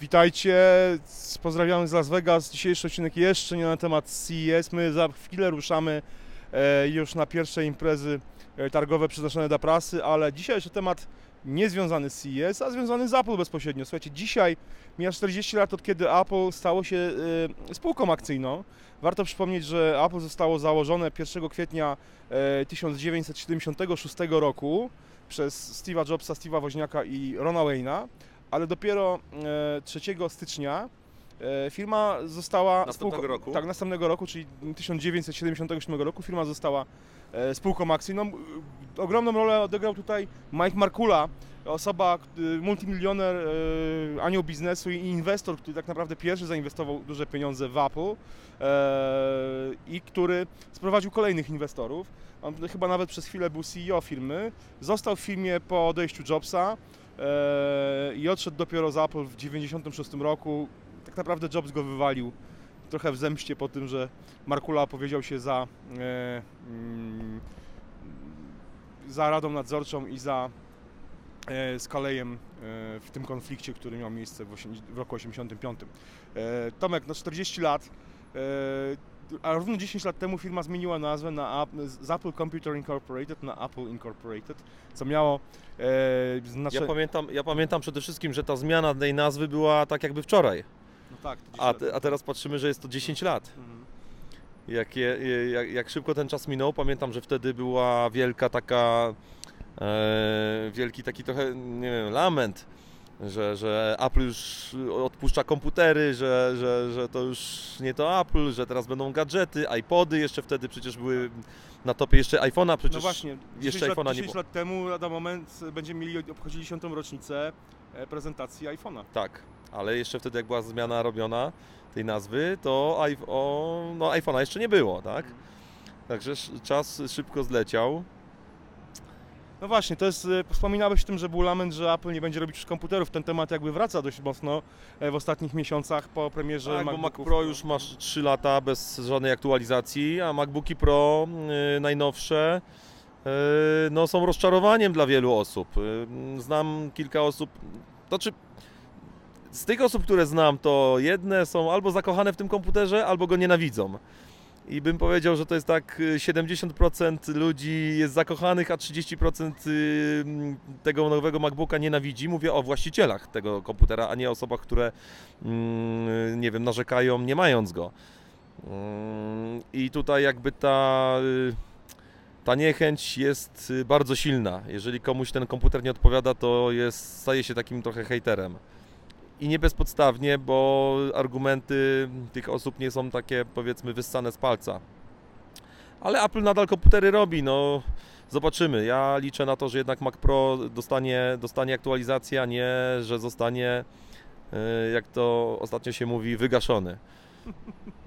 Witajcie, pozdrawiamy z Las Vegas. Dzisiejszy odcinek jeszcze nie na temat CES. My za chwilę ruszamy e, już na pierwsze imprezy e, targowe przeznaczone dla prasy, ale dzisiaj jeszcze temat nie związany z CES, a związany z Apple bezpośrednio. Słuchajcie, dzisiaj mija 40 lat od kiedy Apple stało się e, spółką akcyjną. Warto przypomnieć, że Apple zostało założone 1 kwietnia e, 1976 roku przez Steve'a Jobsa, Steve'a Woźniaka i Rona Wayne'a, ale dopiero e, 3 stycznia e, firma została Następnego roku? Tak, następnego roku, czyli 1977 roku firma została e, spółką akcyjną. E, Ogromną rolę odegrał tutaj Mike Markula, osoba, y, multimilioner, e, anioł biznesu i inwestor, który tak naprawdę pierwszy zainwestował duże pieniądze w Apple e, i który sprowadził kolejnych inwestorów. On chyba nawet przez chwilę był CEO firmy. Został w firmie po odejściu Jobsa e, i odszedł dopiero z Apple w 1996 roku. Tak naprawdę Jobs go wywalił trochę w zemście po tym, że Markula opowiedział się za, e, mm, za radą nadzorczą i za e, z e, w tym konflikcie, który miał miejsce w, w roku 85. E, Tomek, na 40 lat, e, a równo 10 lat temu firma zmieniła nazwę na z Apple Computer Incorporated na Apple Incorporated, co miało e, znaczy... Ja pamiętam, ja pamiętam przede wszystkim, że ta zmiana tej nazwy była tak jakby wczoraj, No tak, to 10 a, a teraz patrzymy, że jest to 10 lat. Mhm. Jak, je, jak, jak szybko ten czas minął, pamiętam, że wtedy była wielka taka, e, wielki taki trochę, nie wiem, lament, że, że Apple już odpuszcza komputery, że, że, że to już nie to Apple, że teraz będą gadżety, iPody, jeszcze wtedy przecież były na topie jeszcze iPhone'a, przecież No właśnie, 10 jeszcze lat, iPhone'a nie 10 było. lat temu lada moment będziemy mieli obchodzili 10. rocznicę e, prezentacji iPhone'a. Tak, ale jeszcze wtedy jak była zmiana robiona tej nazwy, to iP- o, no, iPhone'a jeszcze nie było, tak? Także czas szybko zleciał. No właśnie, to jest, e, wspominałeś o tym, że był lament, że Apple nie będzie robić już komputerów. Ten temat jakby wraca dość mocno e, w ostatnich miesiącach po premierze Tak, bo Mac MacBooków. Pro już masz 3 lata bez żadnej aktualizacji, a MacBooki Pro y, najnowsze y, no, są rozczarowaniem dla wielu osób. Y, znam kilka osób, to czy z tych osób, które znam, to jedne są albo zakochane w tym komputerze, albo go nienawidzą. I bym powiedział, że to jest tak y, 70% ludzi jest zakochanych, a 30% y, tego nowego MacBooka nienawidzi. Mówię o właścicielach tego komputera, a nie osobach, które mm, nie wiem, narzekają nie mając go. Mm, I tutaj jakby ta, y, ta niechęć jest y, bardzo silna. Jeżeli komuś ten komputer nie odpowiada, to jest, staje się takim trochę hejterem. I nie bezpodstawnie, bo argumenty tych osób nie są takie powiedzmy wyssane z palca. Ale Apple nadal komputery robi, no zobaczymy. Ja liczę na to, że jednak Mac Pro dostanie, dostanie aktualizację, a nie, że zostanie, y, jak to ostatnio się mówi, wygaszony.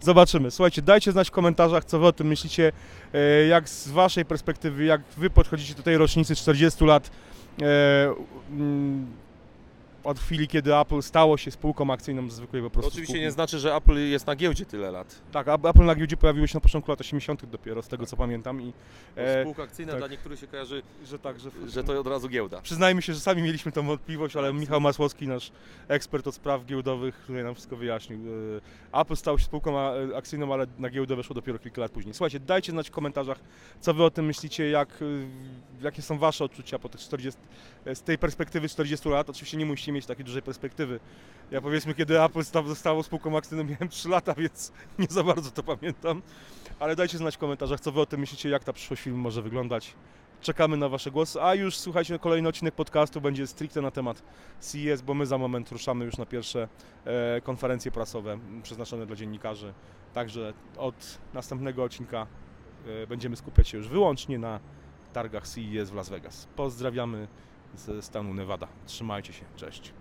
Zobaczymy. Słuchajcie, dajcie znać w komentarzach, co wy o tym myślicie, e, jak z waszej perspektywy, jak wy podchodzicie do tej rocznicy 40 lat mm, od chwili, kiedy Apple stało się spółką akcyjną zwykłej po To prostu oczywiście spółki. nie znaczy, że Apple jest na giełdzie tyle lat. Tak, a Apple na giełdzie pojawiło się na początku lat 80. dopiero, z tego co pamiętam i e, Spółka akcyjna tak. dla niektórych się kojarzy, że tak, że, że to od razu giełda. Przyznajmy się, że sami mieliśmy tą wątpliwość, ale Tak. Michał Masłowski, nasz ekspert od spraw giełdowych, tutaj nam wszystko wyjaśnił. E, Apple stał się spółką a- akcyjną, ale na giełdę weszło dopiero kilka lat później. Słuchajcie, dajcie znać w komentarzach, co wy o tym myślicie, jak, y, jakie są wasze odczucia po tych 40, z tej perspektywy 40 lat. Oczywiście nie musicie mieć takiej dużej perspektywy. Ja powiedzmy, kiedy Apple sta- zostało spółką akcyjną, miałem 3 lata, więc nie za bardzo to pamiętam. Ale dajcie znać w komentarzach, co wy o tym myślicie, jak ta przyszłość filmu może wyglądać. Czekamy na Wasze głosy, a już słuchajcie, kolejny odcinek podcastu będzie stricte na temat CES, bo my za moment ruszamy już na pierwsze e, konferencje prasowe przeznaczone dla dziennikarzy. Także od następnego odcinka e, będziemy skupiać się już wyłącznie na targach CES w Las Vegas. Pozdrawiamy ze stanu Nevada. Trzymajcie się, cześć.